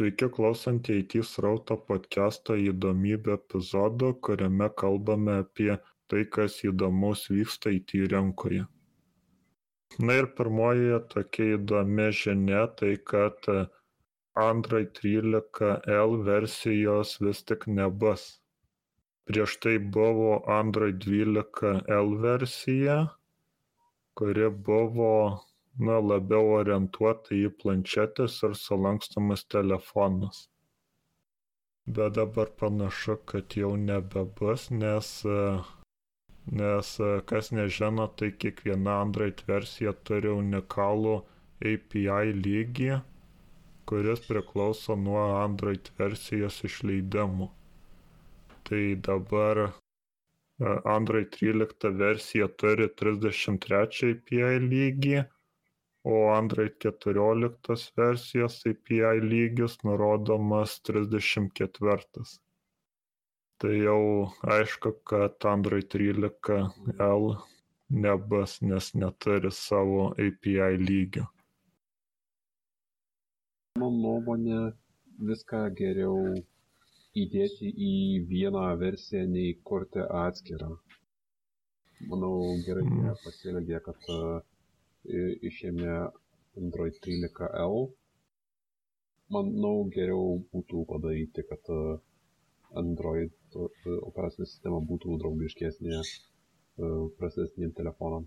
Sveiki klausantieji IT srauto podcast'o įdomybių epizodo, kuriame kalbame apie tai, kas įdomaus vyksta IT rinkoje. Na ir pirmoji tokia įdomi žinia tai, kad Android 13L versijos vis tik nebus. Prieš tai buvo Android 12L versija, kuri buvo na labiau orientuota į planšetes ir sulankstomus telefonus. Bet dabar panašu, kad jau nebebus, nes, nes kas nežino, tai kiekviena Android versija turi unikalų API lygį, kuris priklauso nuo Android versijos išleidimų. Tai dabar Android 13 versija turi 33 API lygį, o Android 14 versijos API lygis nurodomas 34. Tai jau aišku, kad Android 13L nebus, nes neturi savo API lygio. Mano nuomonė, viską geriau įdėti į vieną versiją, nei kurti atskirą. Manau, gerai mm. pasielgė, kad išėmė Android 13L. Manau, geriau būtų padaryti, kad Android operacinė sistema būtų draugiškesnė prastesniem telefonam.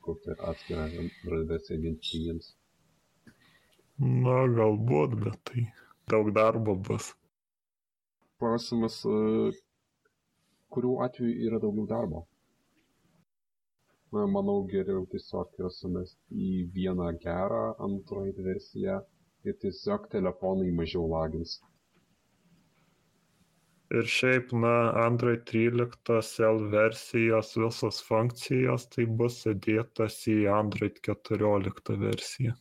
Kurti atskirą Android versiją vien jiems. Na, galbūt, bet tai daug darbo bus. Klausimas, kuriuo atveju yra daugiau darbo? Na manau geriau tiesiog juos sumest į vieną gerą Android versiją ir tiesiog telefonai mažiau lagins. Ir šiaip, na, Android 13 L versijos visos funkcijos tai bus įdėtas į Android 14 versiją.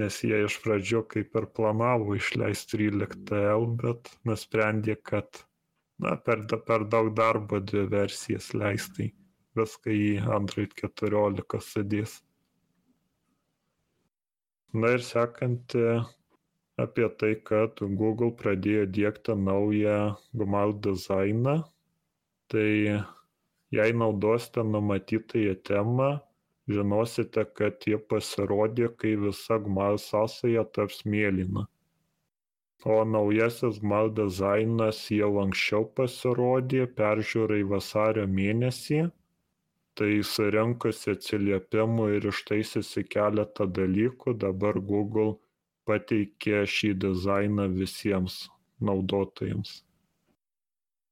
Nes jie iš pradžių kaip ir planavo išleisti 13L, bet nusprendė, kad, na, per, per daug darbo dvi versijas leistai viską į Android 14 sudės. Na ir sekanti apie tai, kad Google pradėjo dėkti naują GMAL dizainą, tai jei naudosite numatytąją temą, žinosite, kad jie pasirodė, kai visa GMAL sąsaja taps mėlyna. O naujasis GMAL dizainas jau anksčiau pasirodė, peržiūrai vasario mėnesį tai surinkusi atsiliepimų ir ištaisiusi keletą dalykų dabar Google pateikė šį dizainą visiems naudotojams.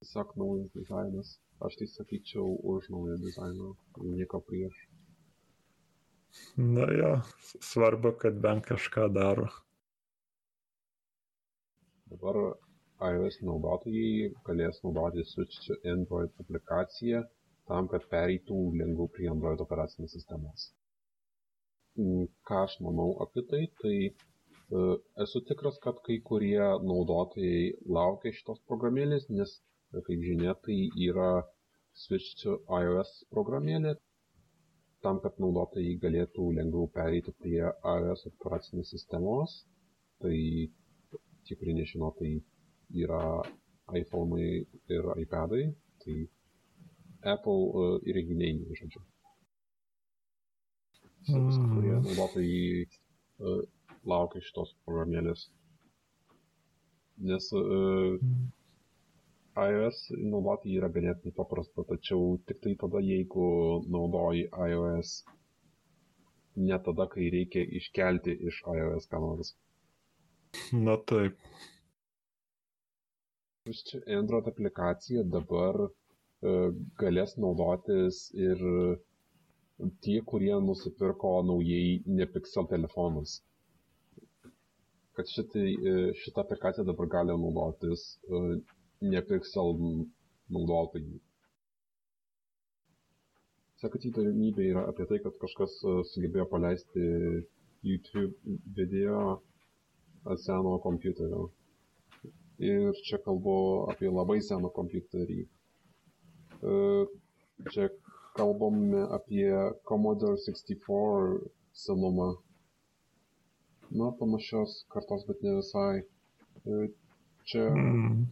Tiesiog naujas dizainas. Aš tai sakyčiau už naują dizainą, nieko prieš. Na jo, svarbu, kad bent kažką daro. Dabar iOS naudotojai galės naudoti Switch to Android aplikaciją tam, kad pereitų lengviau prie Android operacinės sistemos. Mm, ką aš manau apie tai, tai e, esu tikras, kad kai kurie naudotojai laukia šitos programėlės, nes, e, kaip žinia, tai yra Switch to iOS programėlė, tam, kad naudotojai galėtų lengviau pereiti prie iOS operacinės sistemos. Tai tie, kurie nežino, tai yra iPhone'ai ir iPad'ai. Tai Apple įrenginiai, žodžiu. Kurie mm. naudotojai uh, laukia šitos programėlės. Nes uh, iOS naudoti yra ganėtinai paprasta, tačiau tik tai tada, jeigu naudoji iOS ne tada, kai reikia iškelti iš iOS ką nors. Na taip. Android aplikacija dabar galės naudotis ir tie, kurie nusipirko naujai Nepixel telefonus. Kad šitai, e, šitą aplikaciją dabar gali naudotis e, Nepixel naudotojai. Sekanti įdomybė yra apie tai, kad kažkas sugebėjo paleisti YouTube video ant seno kompiuterio. Ir čia kalbu apie labai seną kompiuterį Čia kalbame apie Commodore 64 senumą. Na, panašios kartos, bet ne visai. E, čia Mm.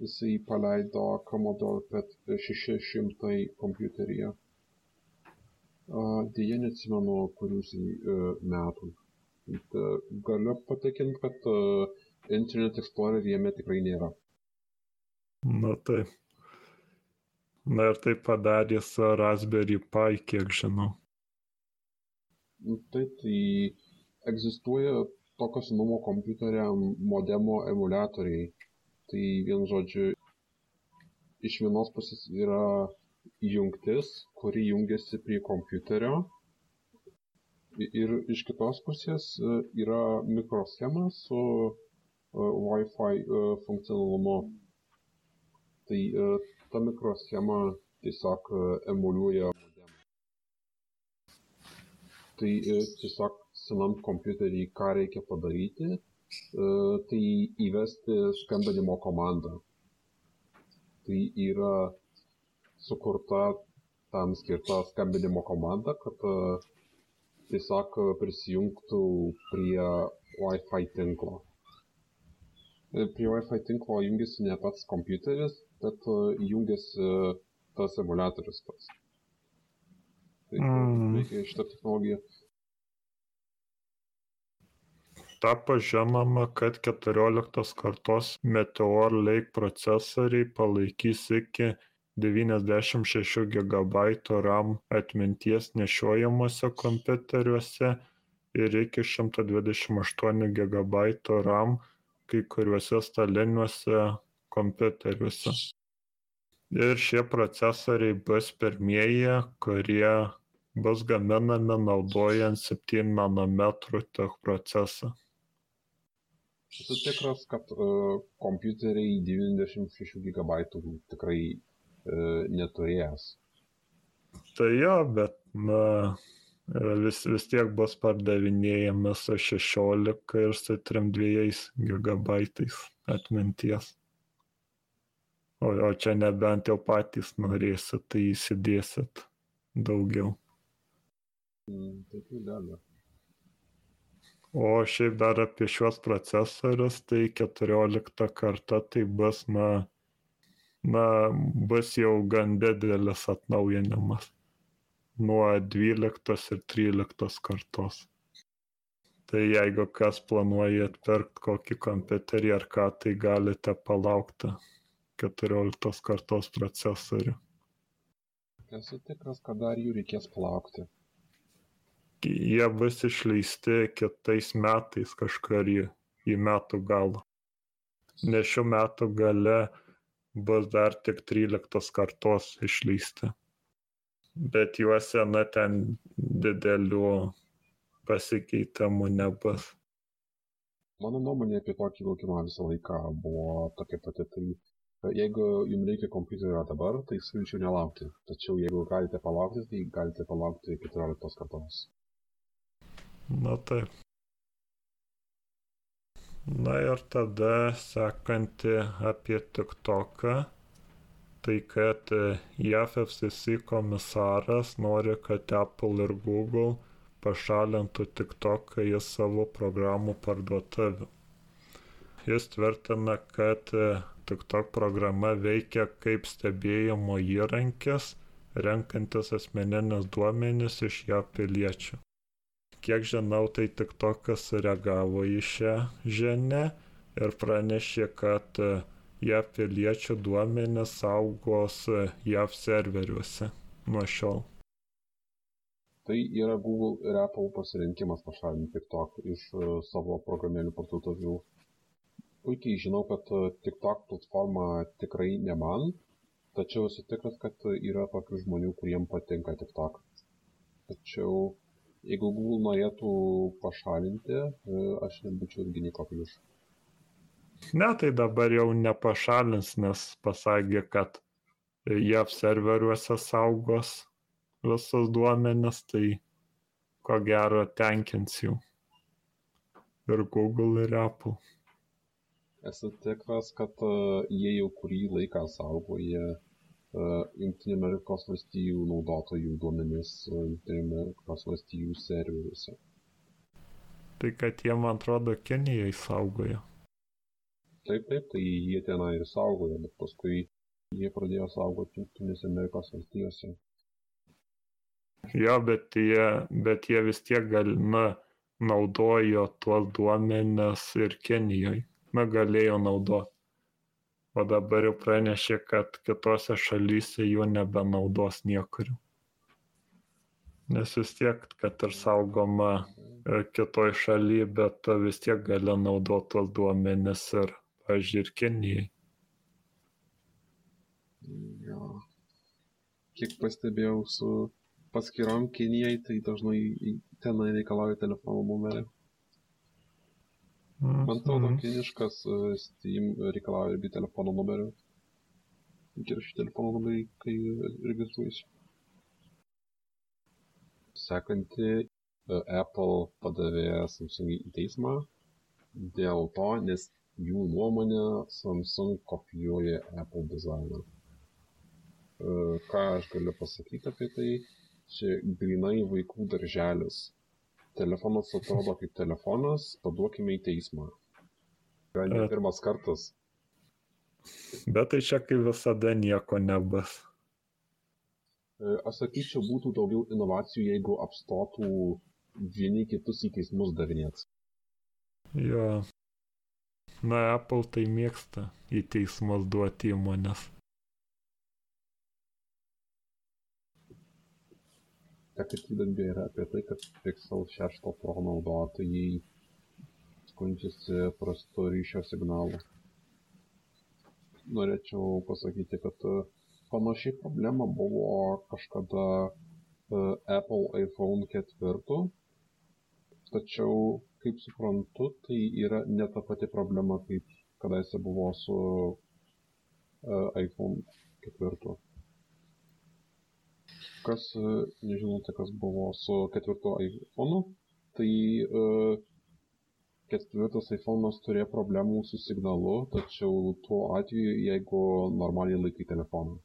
jisai paleido Commodore PET 600 kompiuteryje. Deja, neatsimenu, e, metų. E, Galiu patikinti, kad e, Internet Explorer jame tikrai nėra. Na taip. Na ir tai padarė su Raspberry Pi, kiek žinau. Nu, Tai tai egzistuoja tokio senumo kompiuteriam modemo emuliatoriai. Tai vien žodžiu, iš vienos pusės yra jungtis, kuri jungiasi prie kompiuterio. Ir iš kitos pusės e, yra mikroschema su e, Wi-Fi e, funkcionalumu. Tai ta mikroschema tiesiog e, emuliuoja modemą. Tai e, tiesiog senam kompiuterį ką reikia padaryti, e, tai įvesti skambinimo komandą. Tai yra sukurta tam skirta skambinimo komanda, kad tiesiog prisijungtų prie Wi-Fi tinklo. Prie Wi-Fi tinklo jungiasi ne pats kompiuteris, e, jungiasi tas emuliatorius pats. Tai e, Mm. veikia šitą technologiją. Tapo žinoma, kad 14 kartos Meteor Lake procesoriai palaikys iki 96 GB RAM atminties nešiojamuose kompiuteriuose ir iki 128 GB RAM kai kuriuose staliniuose kompiuteriuose. Ir šie procesoriai bus pirmieji, kurie bus gaminami naudojant 7 nanometrų tech procesą. Esu tikras, kad uh, kompiuteriai 96 GB tikrai uh, neturės. Tai jo, bet na, vis, vis tiek bus pardavinėjami su 16 ir su 32 gigabaitais atminties. O, o čia nebent jau patys norėsit, tai įsidėsit daugiau. Mm, tai tai gali. O šiaip dar apie šiuos procesorius, tai 14 karta tai bus, na, na, bus jau gan didelis atnaujinimas nuo 12 ir 13 kartos. Tai jeigu kas planuoja atpirkti kokį kompiuterį ar ką, tai galite palaukti 14 kartos procesorių. Esu tikras, kad dar jų reikės palaukti. Jie bus išleisti kitais metais kažkur į, į metų galą. Ne šių metų gale bus dar tik 13 kartos išleisti. Bet juose, na, ten didelių pasikeitimų nebus. Mano nuomonė apie tokį laukimą visą laiką buvo tokia pati. Tai jeigu jums reikia kompiuterio dabar, tai siūlyčiau nelaukti. Tačiau jeigu galite palaukti, tai galite palaukti 14 kartos. Na taip. Na ir tada sekanti apie TikToką. Tai kad e, JAF FCC komisaras nori, kad Apple ir Google pašalintų TikToką į savo programų parduotuvių. Jis tvirtina, kad e, TikTok programa veikia kaip stebėjimo įrankis, renkantis asmeninius duomenis iš JAV piliečių. Kiek žinau, tai TikTokas sureagavo į šią žinę ir pranešė, kad e, JAV piliečių duomenis saugos e, JAV serveriuose nuo šiol. Tai yra Google ir Apple pasirinkimas pašalinti TikTok iš e, savo programėlių parduotuvių. Puikiai žinau, kad e, TikTok platforma tikrai ne man, tačiau esu tikras, kad yra tokių žmonių, kuriems patinka TikTok. Tačiau jeigu Google norėtų pašalinti, e, aš nebūčiau irgi nieko prieš. Ne, tai dabar jau nepašalins, nes pasakė, kad JAV serveriuose saugos visus duomenis, tai ko gero tenkins jų. Ir Google, ir Apple. Esu tikras, kad e, jie jau kurį laiką saugoja Junktinių Amerikos valstijų naudotojų duomenis Junktinių Amerikos valstijų serveriuose. Tai kad jie, man atrodo, Kenijai saugojo. Taip, taip, tai jie tenai ir saugojo, bet paskui jie pradėjo saugoti Junktinėse Amerikos valstijose. Jo, bet jie, bet jie vis tiek gal, na, naudojo tuos duomenis ir Kenijoje. Na, galėjo naudoti. O dabar jau pranešė, kad kitose šalyse jų nebenaudos niekur. Nes vis tiek, kad ir saugoma e, kitoj šalyje, bet vis tiek gali naudoti tos duomenis ir, pažiūrėjau, ir Kenijai. Jo. Kiek pastebėjau su paskirom Kinijai, tai dažnai tenai reikalauja telefono numerį. Man atrodo, kiniškas e, Steam reikalauja irgi telefono numerio. Reikia rašyti telefono numerį, kai registruosi. Sekanti, e, Apple padavė Samsung į teismą dėl to, nes jų nuomonė Samsung kopijuoja Apple dizainą. E, Ką aš galiu pasakyti apie tai? Čia grinai vaikų darželis telefonas atrodo kaip telefonas, paduokime į teismą. Tai ne pirmas kartas. Bet tai čia kaip visada nieko nebus. E, Aš sakyčiau, būtų daugiau inovacijų, jeigu apstotų vieni kitus į teismus davinėti. Jo. Na, Apple tai mėgsta į teismus duoti įmonės. Tekatybė yra apie tai, kad Pixel 6 Pro naudotojai skundžiasi prastu ryšio signalu. Norėčiau pasakyti, kad e, panašiai problema buvo kažkada e, Apple iPhone 4, tačiau, kaip suprantu, tai yra ne ta pati problema, kaip kadaise buvo su e, iPhone 4. Kas e, nežinote, kas buvo su ketvirtu iPhone, tai e, ketvirtas iPhone'as turėjo problemų su signalu, tačiau tuo atveju, jeigu normaliai laikai telefoną.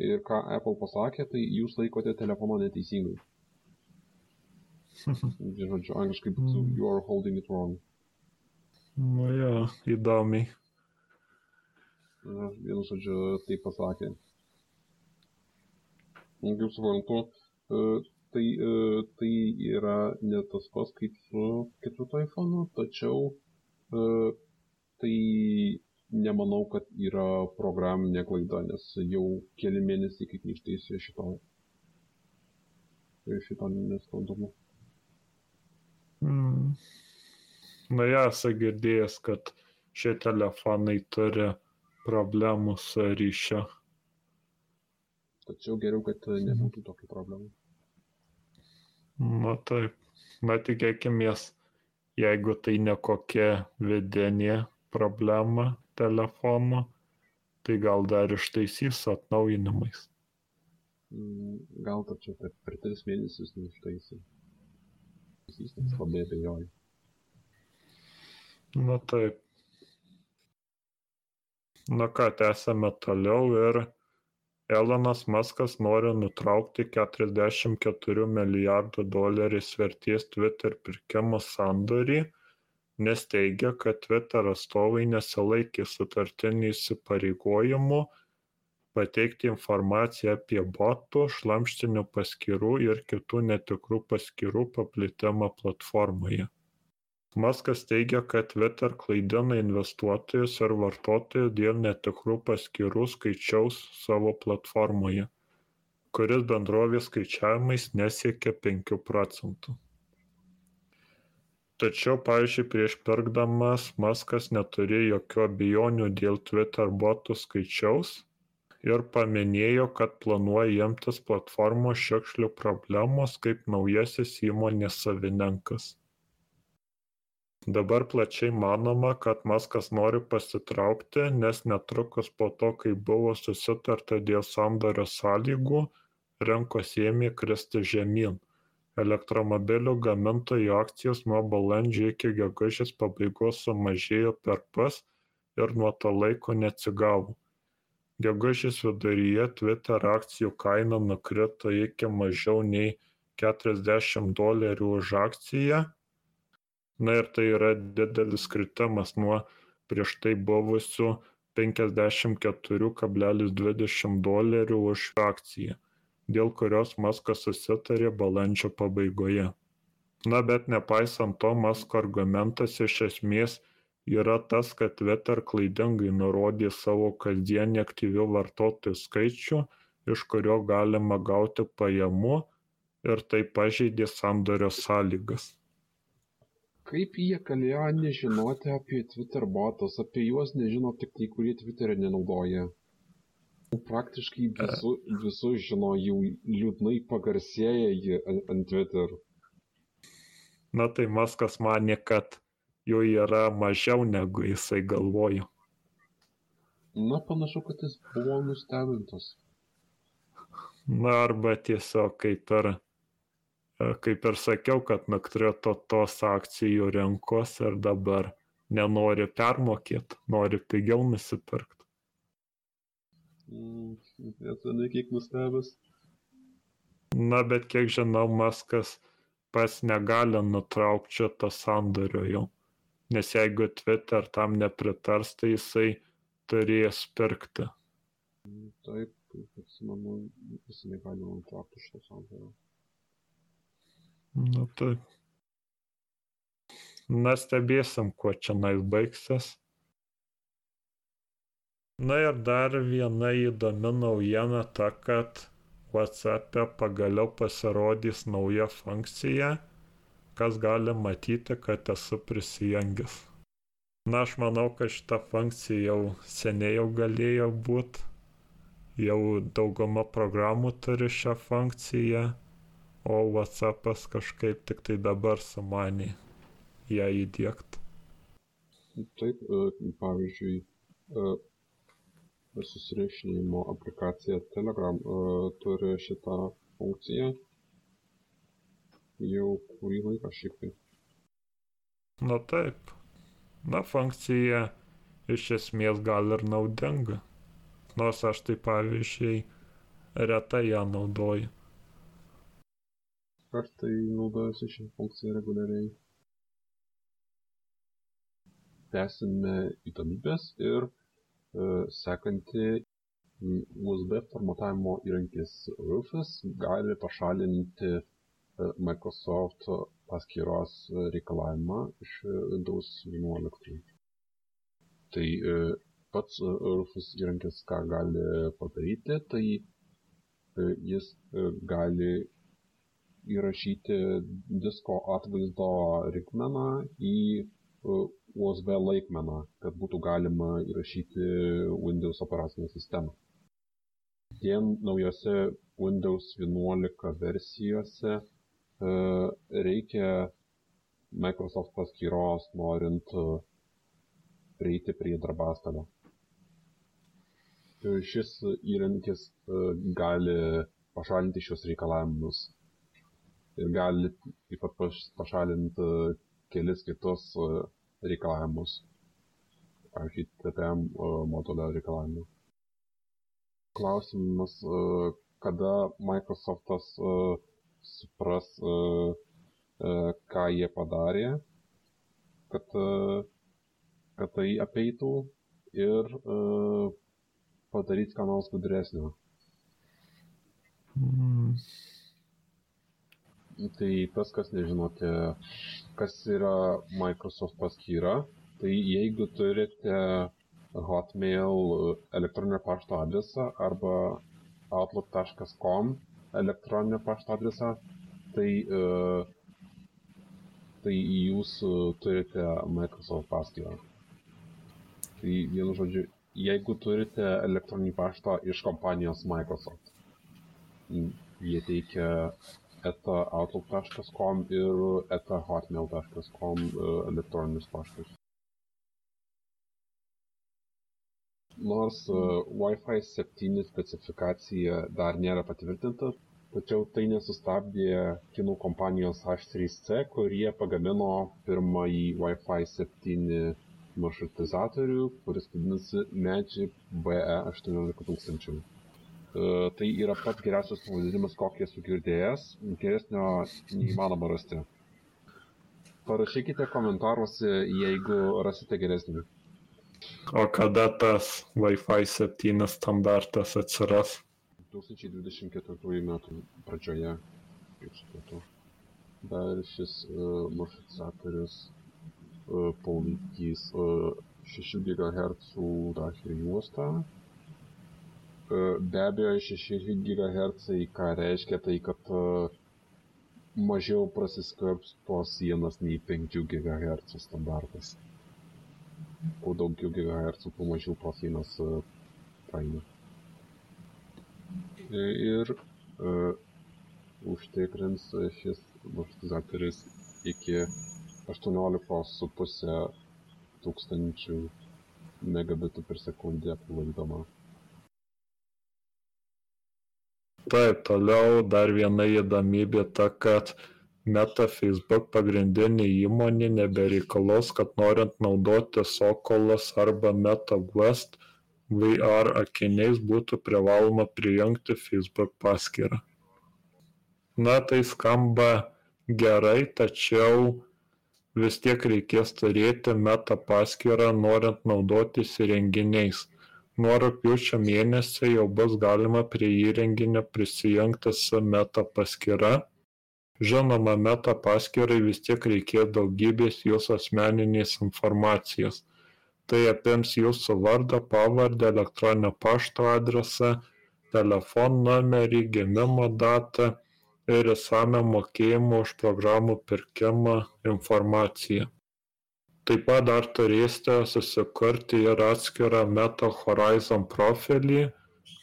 Ir ką Apple pasakė, tai jūs laikote telefoną neteisingai. Žodžiu, angliškai būtų Mm. you are holding it wrong. Nu jo, įdomiai. Na, Vienu žodžiu, tai pasakė. Kaip suprantu, e, tai, e, tai yra ne tas pats kaip su ketvirto iPhone, tačiau e, tai nemanau, kad yra programinė klaida, nes jau keli mėnesiai kaip neišteisė šito, šito nesklandumo. Mm. Na, esu girdėjęs, kad šie telefonai turi problemų su ryšiu. Tačiau geriau, kad nebūtų tokių problemų. Na taip. Na tikėkime, jeigu tai ne kokia vidinė problema telefono, tai gal dar ištaisys atnaujinimais. Mm, Gal tačiau per, per tris mėnesius neištaisė. Jis labai abejoju. Na taip. Na ką, tęsame toliau ir Elonas Maskas nori nutraukti 44 milijardų doleriais vertės Twitter pirkimo sandorį, nes teigia, kad Twitter atstovai nesilaikė sutartinių įsipareigojimų pateikti informaciją apie botų, šlamštinių paskyrų ir kitų netikrų paskyrų paplitimą platformoje. Maskas teigia, kad Twitter klaidina investuotojus ir vartotojus dėl netikrų paskyrų skaičiaus savo platformoje, kuris bendrovės skaičiavimais nesiekia 5 procentų. Tačiau, pavyzdžiui, prieš pirkdamas Maskas neturėjo jokių abejonių dėl Twitter botų skaičiaus ir paminėjo, kad planuoja imtis platformos šiukšlių problemos kaip naujasis įmonės savininkas. Dabar plačiai manoma, kad Maskas nori pasitraukti, nes netrukus po to, kai buvo susitarta dėl sandorio sąlygų, rinkos ėmė kristi žemyn. Elektromobilių gamintojų akcijos nuo balandžio iki gegužės pabaigos sumažėjo per pas ir nuo to laiko neatsigavo. Gegužės viduryje Twitter akcijų kaina nukrito iki mažiau nei 40 dolerių už akciją Na ir tai yra didelis kritimas nuo prieš tai buvusių 54,20 dolerių už akciją, dėl kurios Maskas susitarė balandžio pabaigoje. Na bet nepaisant to, Masko argumentas iš esmės yra tas, kad Twitter klaidingai nurodė savo kasdienį aktyvių vartotojų skaičių, iš kurio galima gauti pajamų ir tai pažeidė sandorio sąlygas kaip jie galėjo nežinoti apie Twitter botus, apie juos nežino tik tai, kurie Twitter'e nenaudoja. Praktiškai visu, visus žino, jau liūdnai pagarsėja jie ant Twitter. Na tai Maskas mane, kad jų yra mažiau negu jisai galvojo. Na, panašu, kad jis buvo nustebintas. Na, arba tiesiog kaip ir kaip ir sakiau, kad nukrito tos akcijų rinkos ir dabar nenori permokėti, nori pigiau nusipirkti. Mm, esu nekiek nustebęs. Na, bet kiek žinau, Maskas pas negali nutraukti šitą sandorio jau. Nes jeigu Twitter tam nepritars, tai jisai turės pirkti. Taip, atsimenu, jis negali nutraukti šitą sandorio. Nu taip. Na stebėsim, kuo čia nais baigsis. Na ir dar viena įdomi naujiena ta, kad WhatsApp'e pagaliau pasirodys nauja funkcija, kas gali matyti, kad esu prisijungęs. Na, aš manau, kad šita funkcija jau seniai jau galėjo būti. Jau dauguma programų turi šią funkciją o WhatsAppas kažkaip tik tai dabar sumanė ją įdėkti. Taip, e, pavyzdžiui, e, susirašinimo aplikacija Telegram e, turi šitą funkciją jau kurį laiką šiek tiek. Na taip. Na, funkcija iš esmės gal ir naudinga. Nors aš tai pavyzdžiui retai ją naudoju kartai naudojasi šia funkcija reguliariai. Tęsime įdomybės ir e, sekanti USB formatavimo įrankis Rufus gali pašalinti e, Microsoft paskyros reikalavimą iš Windows 11. Tai e, pats Rufus įrankis ką gali padaryti, tai e, jis e, gali įrašyti disko atvaizdo reikmeną į USB laikmeną, kad būtų galima įrašyti Windows operacinę sistemą. Tien naujose Windows 11 versijose e, reikia Microsoft paskyros norint prieiti prie darbastalio. Šis įrankis e, gali pašalinti šios reikalavimus ir gali taip pat pašalinti kelis kitus e, reikalavimus, pavyzdžiui, TPM e, modulio reikalavimus. Klausimas, e, kada Microsoftas supras, ką jie padarė, kad, kad tai apeitų ir padaryti ką nors gudresnio. Mm. Tai tas, kas nežinote, kas yra Microsoft paskyra, tai jeigu turite Hotmail elektroninio pašto adresą arba outlook.com elektroninio pašto adresą, tai, tai jūs turite Microsoft paskyrą. Tai vienu žodžiu, jeigu turite elektroninį paštą iš kompanijos Microsoft, jie teikia eta outlook.com ir eta hotmail.com elektroninius paštus. Nors Wi-Fi 7 specifikacija dar nėra patvirtinta, tačiau tai nesustabdė kinų kompanijos H3C, kurie pagamino pirmąjį Wi-Fi 7 maršrutizatorių, kuris vadinasi Magic BE18000. E, tai yra pats geriausias pavadinimas, kokį esu girdėjęs. Geresnio neįmanoma rasti. Parašykite komentaruose, jeigu rasite geresnį. O kada tas Wi-Fi 7 standartas atsiras? 2024 metų pradžioje, kaip supratau. Dar šis uh, maršrutizatorius uh, palaikys uh, 6 GHz dažnių juostą. Uh, be abejo, 6 GHz, ką reiškia tai, kad uh, mažiau prasiskverbs po sienas nei 5 GHz standartas. Kuo daugiau GHz, tuo mažiau pro sienas uh, praeina. Ir uh, užtikrins šis maršrutizatorius iki 18,5 tūkstančių megabitų per sekundę apvaldoma. Taip, toliau dar viena įdomybė ta, kad Meta Facebook pagrindinė įmonė nebereikalaus, kad norint naudoti Sokolas arba Meta Quest VR akiniais būtų privaloma prijungti Facebook paskyrą. Na, tai skamba gerai, tačiau vis tiek reikės turėti Meta paskyrą, norint naudotis įrenginiais. Nuo rugpjūčio mėnesio jau bus galima prie įrenginio prisijungti su Meta paskyra. Žinoma, Meta paskyrai vis tiek reikės daugybės jūsų asmeninės informacijos. Tai apims jūsų vardą, pavardę, elektroninio pašto adresą, telefono numerį, gimimo datą ir išsamią mokėjimo už programų pirkimą informaciją. Taip pat dar turėsite susikurti ir atskirą Meta Horizon profilį,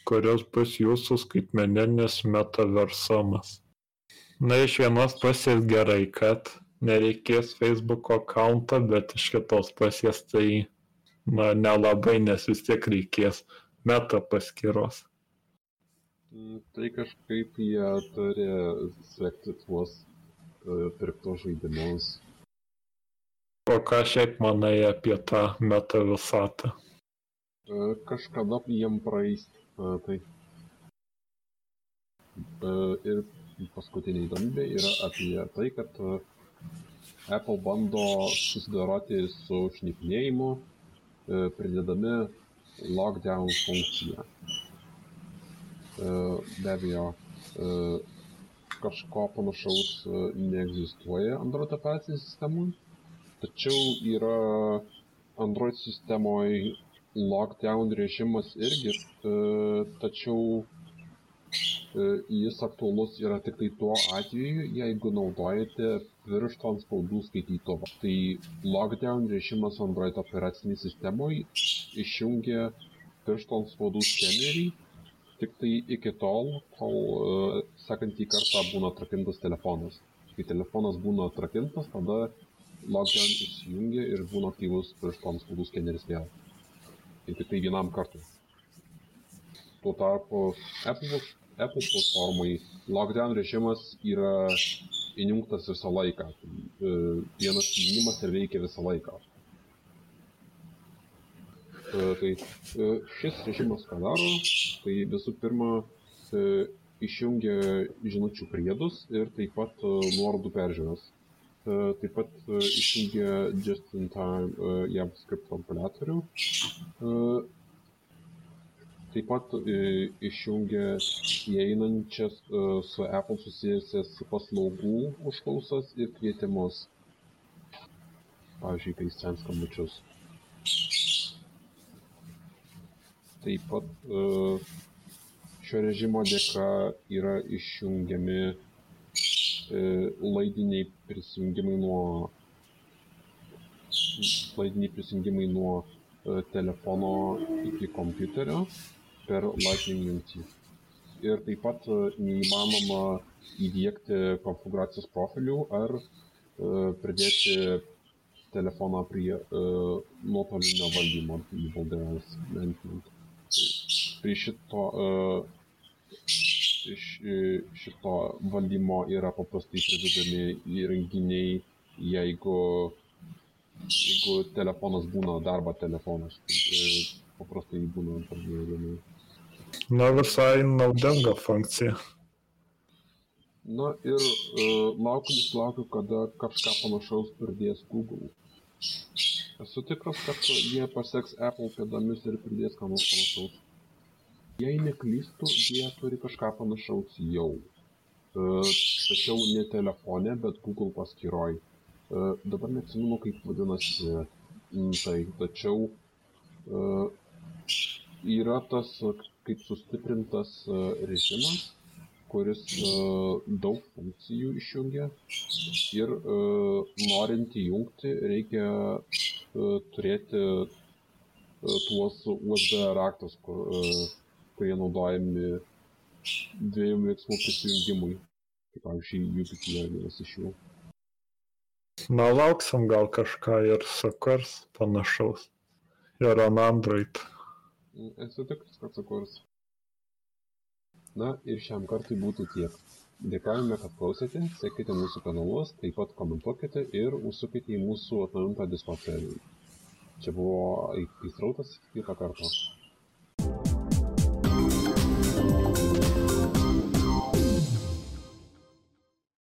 kuris bus jūsų skaitmeninis metaversumas. Na, iš vienos pusės gerai, kad nereikės Facebook akantą, bet iš kitos pusės tai, na, nelabai, nes vis tiek reikės meta paskyros. Tai kažkaip jie turi sekti tuos uh, pirktos žaidimus. O ką šiaip manai apie tą meta visatą? Uh, kažkada jiem praeis. Uh, tai. Uh, ir paskutinė įdomybė yra apie tai, kad Apple bando susidoroti su šnipinėjimu, pridedami lockdown funkciją. Be abejo, kažko panašaus neegzistuoja Android operacinėje sistemoje, tačiau yra Android sistemoje lockdown režimas irgi, tačiau jis aktualus yra tik tai tuo atveju, jeigu naudojate piršto ant spaudų skaitytuvą. Tai lockdown režimas Android operacinėje sistemoje išjungia piršto ant spaudų skenerį tiktai iki tol, kol uh, sekantį kartą būna atrakintas telefonas. Kai telefonas būna atrakintas, tada lockdown įsijungia ir būna aktyvus piršto antspaudų skeneris vėl. Tai tik tai vienam kartui. Tuo tarpu Apple, Apple platformai lockdown režimas yra įjungtas visą laiką. Uh, vienas įjungimas ir veikia visą laiką. Tai šis režimas ką daro, tai visų pirma išjungia žinučių priedus ir taip pat nuorodų peržiūras. Taip pat išjungia just-in-time JavaScript kompiliatorių. Taip pat išjungia įeinančias su Apple susijusias paslaugų užklausas ir kvietimus. Pavyzdžiui, kai sen skambučius. Taip pat e, šio režimo dėka yra išjungiami e, laidiniai prisijungimai nuo laidiniai prisijungimai nuo e, telefono iki kompiuterio per Lightning jungtį. Ir taip pat neįmanoma įdėkti konfiguracijos profilių ar pridėti telefoną prie nuotolinio valdymo, device management prie šito, iš šito valdymo yra paprastai pridedami įrenginiai, jeigu, jeigu telefonas būna darbo telefonas. Tai paprastai būna pradėjami. Na visai naudinga funkcija. Na ir uh, laukiu, vis laukiu, kada kažką panašaus pridės Google. Esu tikras, kad jie paseks Apple pėdomis ir pridės ką nors panašaus. Jei neklystu, jie turi kažką panašaus jau. Uh, tačiau ne telefone, bet Google paskyroj. Uh, dabar neatsimenu, kaip vadinasi tai, tačiau uh, yra tas kaip sustiprintas režimas, kuris daug funkcijų išjungia ir norint įjungti reikia turėti tuos USB raktus, kur, kurie naudojami dviejų veiksmų prisijungimui. Kaip pavyzdžiui, YouTube yra vienas iš jų. Na, lauksim gal kažką ir sukurs panašaus. Ir ant Android. Esu tikras, kad sukurs. Na ir šiam kartui būtų tiek. Dėkojame, kad klausėte, sekite mūsų kanalus, taip pat komentuokite ir užsukite į mūsų atnaujintą Discord serverį. Čia buvo įstrautas, kitą kartą.